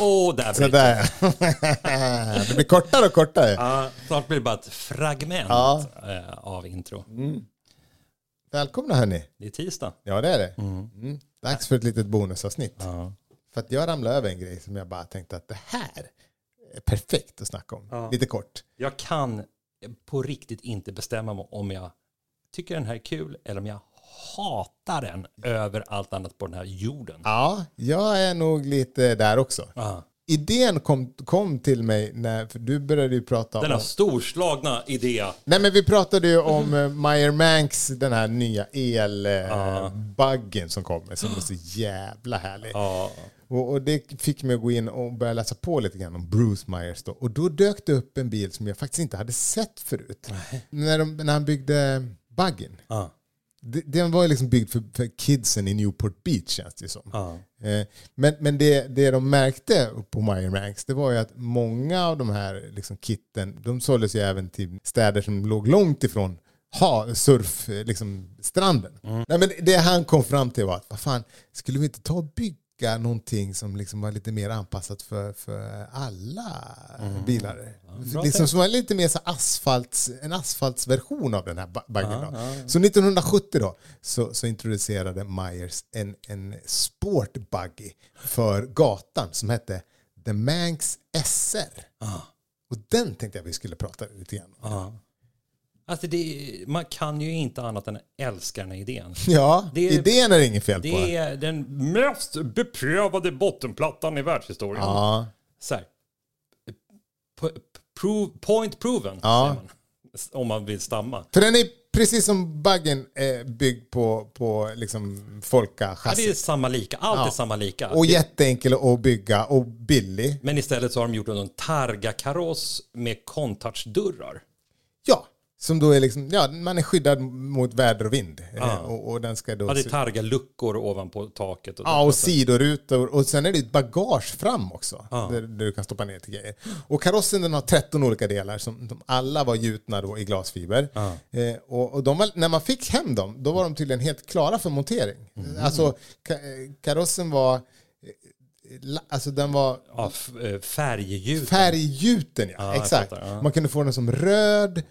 Åh, där Sådär. det blir kortare och kortare. Ja, snart blir det bara ett fragment Ja. eh, av intro. Välkomna hörni. Det är tisdag. Ja det är det. Mm. Dags för ett litet bonusavsnitt. Ja. För att jag ramlade över en grej som jag bara tänkte att det här är perfekt att snacka om. Ja. Lite kort. Jag kan på riktigt inte bestämma mig om jag tycker den här är kul eller om jag hatar den över allt annat på den här jorden. Ja, jag är nog lite där också. Ja. Idén kom, kom till mig när, för du började ju prata Denna om... storslagna idé. Nej men vi pratade ju om uh, Meyer Manks, den här nya elbuggen som kommer, som är så jävla härlig. Och, och det fick mig att gå in och börja läsa på lite grann om Bruce Myers då. Och då dök det upp en bil som jag faktiskt inte hade sett förut. När, de, när han byggde buggen. Ja. Det- Den var ju liksom byggd för, för kidsen i Newport Beach känns det som. Ja. Eh, Men, men det, det de märkte på Meyer Ranks det var ju att många av de här liksom, kitten de såldes ju även till städer som låg långt ifrån ha, surf, eh, liksom, stranden. Nej, men det han kom fram till var att vad fan, skulle vi inte ta och bygga någonting som liksom var lite mer anpassat för, för alla bilar? bra liksom, som var lite mer så asfalts, en asfaltsversion av den här ba- baggen. då. Så 1970 då så, så introducerade Myers en, en sportbuggy för gatan som hette The Manx SR. Ja. Och den tänkte jag vi skulle prata lite grann om. Alltså det, man kan ju inte annat än älska den här idén. Ja, Det- idén är det inget fel på. Det är den mest beprövade bottenplattan i världshistorien. Ja, Så här. P- prove, point proven, Ja. man. Om man vill stamma. för den är precis som buggen är byggd på, på liksom Ja, det är folka-chassit. samma lika. Allt Ja. är samma lika. Och jätteenkel att bygga och billig. Men istället så har de gjort en Targa-kaross med contouch-dörrar. Som då är liksom, ja, man är skyddad mot väder och vind. Ja. Och, och den ska då... Ja, det är Targa-luckor ovanpå taket. Och Ja, och sidorutor. Och sen är det ett bagage fram också. Ja. Där, där du kan stoppa ner till grejer. Och karossen den har 13 olika delar som de alla var gjutna då i glasfiber. Ja. Eh, och och var, när man fick hem dem, då var de tydligen helt klara för montering. Mm. Alltså ka, eh, karossen var, eh, alltså den var Ja, f- färgljus. färggjuten. Ja, Ja, exakt. fattar, ja. Man kunde få den som röd,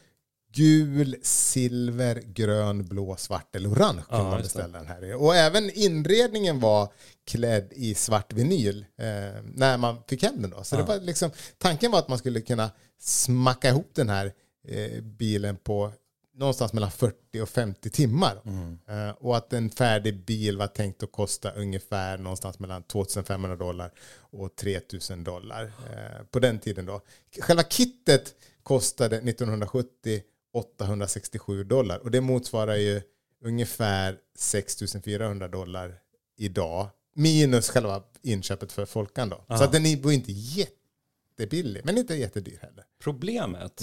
gul, silver, grön, blå, svart eller orange kunde man beställa den här i. Och även inredningen var klädd i svart vinyl eh, när man fick hem den. Då. Så det var liksom, tanken var att man skulle kunna smacka ihop den här eh, bilen på någonstans mellan 40 och 50 timmar. Mm. Eh, och att en färdig bil var tänkt att kosta ungefär någonstans mellan 2500 dollar och 3000 dollar eh, på den tiden. Då. Själva kittet kostade 1970 867 dollar och det motsvarar ju ungefär 6400 dollar idag minus själva inköpet för Folkan då. Så att den var inte jättebillig men inte jättedyr heller. Problemet,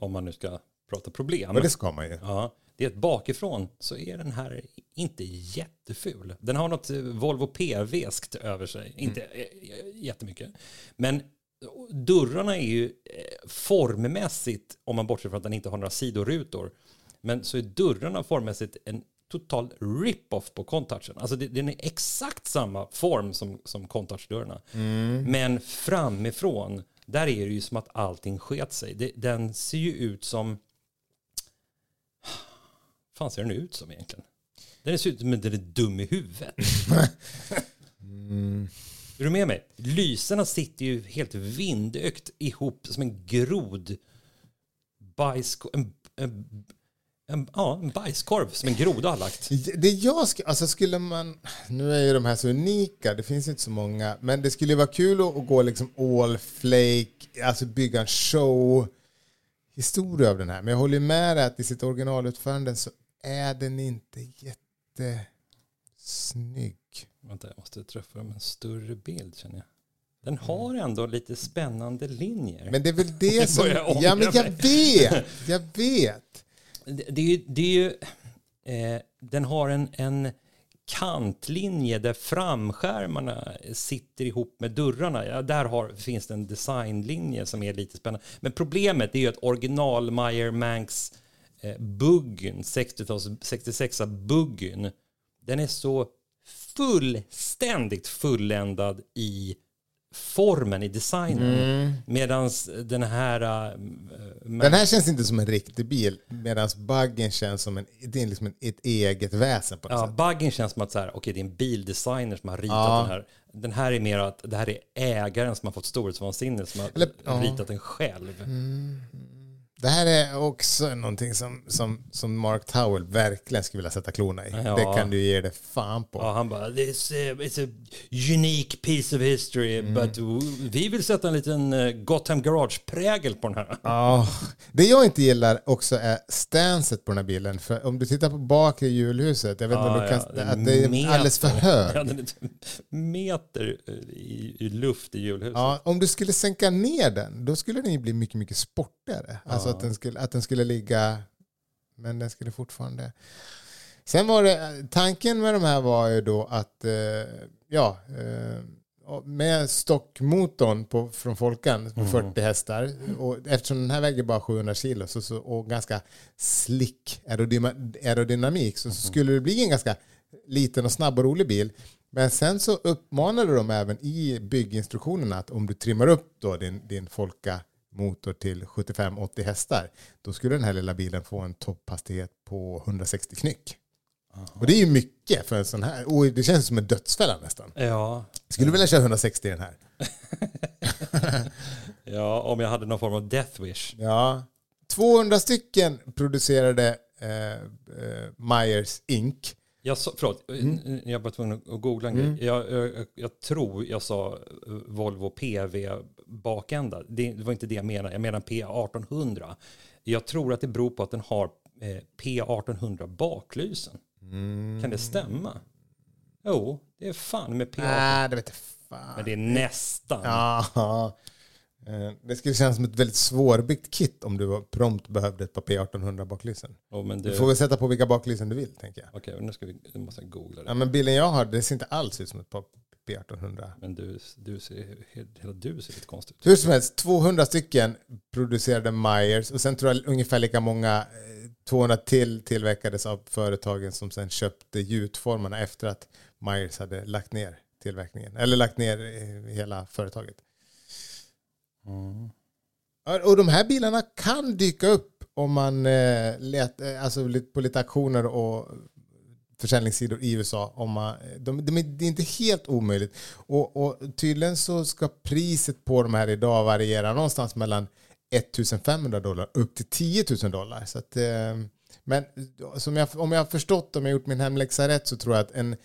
om man nu ska prata problem, Och det ska man ju. ja, det är att bakifrån så är den här inte jätteful. Den har något eh, Volvo P-väskt över sig, inte eh, jättemycket. Men dörrarna är ju eh, formmässigt, om man bortser från att den inte har några sidorutor, men så är dörrarna formmässigt en total rip-off på Contouchen. Alltså det, den är exakt samma form som, som Contouch-dörrarna. Men framifrån, där är det ju som att allting sket sig. Det, den ser ju ut som... fan ser den ut som egentligen? Den ser ut som att den är dum i huvudet. Är du med mig? Lyserna sitter ju helt vindökt ihop som en grod bajskorv. En, en, en, ja, en bajskorv som en groda har lagt. Det jag sk alltså skulle man, nu är ju de här så unika, det finns inte så många, men det skulle vara kul att, att gå liksom all flake, alltså bygga en show historia av den här. Men jag håller ju med dig att i sitt originalutförande så är den inte jättesnygg. Vänta, jag måste träffa dem en större bild känner jag. Den har ändå lite spännande linjer. Men det är väl det som... Ja, men jag vet! Jag vet! Det, det är ju, det är ju eh, den har en, en kantlinje där framskärmarna sitter ihop med dörrarna. Ja, där har, finns det en designlinje som är lite spännande. Men problemet är ju att original Meyer Manx eh, buggen, 60 66 buggen, den är så fullständigt fulländad i formen, i designen. Mm. Medan den här... äh, Den här känns inte som en riktig bil medan buggen känns som en, det är liksom ett eget väsen på något Ja, sätt. buggen känns som att så här, okej, det är en bildesigner som har ritat Ja. den här. Den här är mer att det här är ägaren som har fått storhetsvansinne som har Eller- ja. ritat den själv. Det här är också någonting som, som, som Mark Towell verkligen skulle vilja sätta klorna i. Ja. Det kan du ge det fan på. Ja, han bara, This, uh, it's a unique piece of history, Mm. but vi vill sätta en liten uh, Gotham Garage-prägel på den här. Ja, det jag inte gillar också är stanset på den här bilen. För om du tittar på bakre hjulhuset, jag vet inte om du kan, att det är meter. alldeles för hög. Ja, den är meter i, i luft i hjulhuset. Ja, om du skulle sänka ner den, då skulle den ju bli mycket, mycket sportigare. Alltså att den, skulle, att den skulle ligga, men den skulle fortfarande... Sen var det, tanken med de här var ju då att, eh, ja, eh, med stockmotorn på, från Folkan på 40 hästar, och eftersom den här väger bara 700 kilo så, så, och ganska slick aerodynamik så, så skulle det bli en ganska liten och snabb och rolig bil. Men sen så uppmanade de även i bygginstruktionerna att om du trimmar upp då din, din Folka motor till 75-80 hästar, då skulle den här lilla bilen få en topphastighet på 160 knyck. Och det är ju mycket för en sån här. Och det känns som en dödsfälla nästan. Ja, Skulle du vilja köra 160 i den här? ja, om jag hade någon form av death wish. Ja. 200 stycken producerade eh, eh, Myers Inc. Jag sa, förlåt, Mm. jag var tvungen att googla en grej. Jag, jag, jag tror jag sa eh, Volvo PV bakända. Det, det var inte det jag menade. Jag menar P1800. Jag tror att det beror på att den har eh, P1800 baklysen. Mm. Kan det stämma? Jo, det är fan med P1800. Nej, det vet fan. Men det är nästan. Ja. Eh, Det skulle kännas som ett väldigt svårbyggt kit om du prompt behövde ett par P1800 baklysen. Jo, men Du det, får väl sätta på vilka baklysen du vill, tänker jag. Okej, nu ska vi, nu måste jag googla det. Ja, men bilen jag har, det ser inte alls ut som ett par P1800. Men du, du ser, hela du ser lite konstigt ut. Hur som helst, 200 stycken producerade Myers och sen tror jag ungefär lika många, eh, 200 till tillverkades av företagen som sen köpte gjutformarna efter att Myers hade lagt ner tillverkningen. Eller lagt ner eh, hela företaget. Mm. Och de här bilarna kan dyka upp om man eh, let, eh, alltså på lite auktioner och försäljningssidor i USA. Om man, de, de, är- det är inte helt omöjligt. Och, och tydligen så ska priset på de här idag variera någonstans mellan 1500 dollar upp till 10 000 dollar. Så att, eh, men jag, om jag har förstått, om jag gjort min hemläxa rätt, så tror jag att en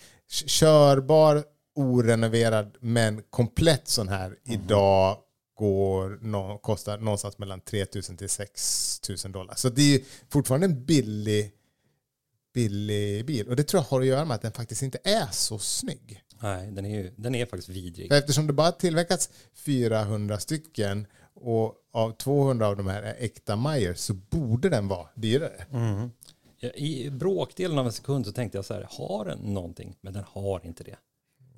körbar, orenoverad men komplett sån här idag går nå, kostar någonstans mellan 3 000 till 6 000 dollar. Så det är fortfarande en billig, billig bil. Och det tror jag har att göra med att den faktiskt inte är så snygg. Nej, den är, ju, den är faktiskt vidrig. För eftersom det bara tillverkats 400 stycken och av 200 av de här är äkta Meyer så borde den vara dyrare. Ja, I bråkdelen av en sekund så tänkte jag så här, har den någonting? Men den har inte det.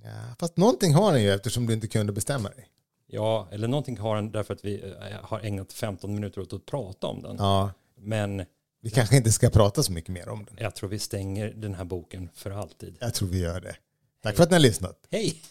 Ja, fast någonting har den ju eftersom du inte kunde bestämma dig. Ja, eller någonting har den därför att vi eh, har ägnat 15 minuter åt att prata om den. Ja, Men vi kanske inte ska prata så mycket mer om den. jag tror vi stänger den här boken för alltid. Jag tror vi gör det. Tack för att ni har lyssnat. Hej!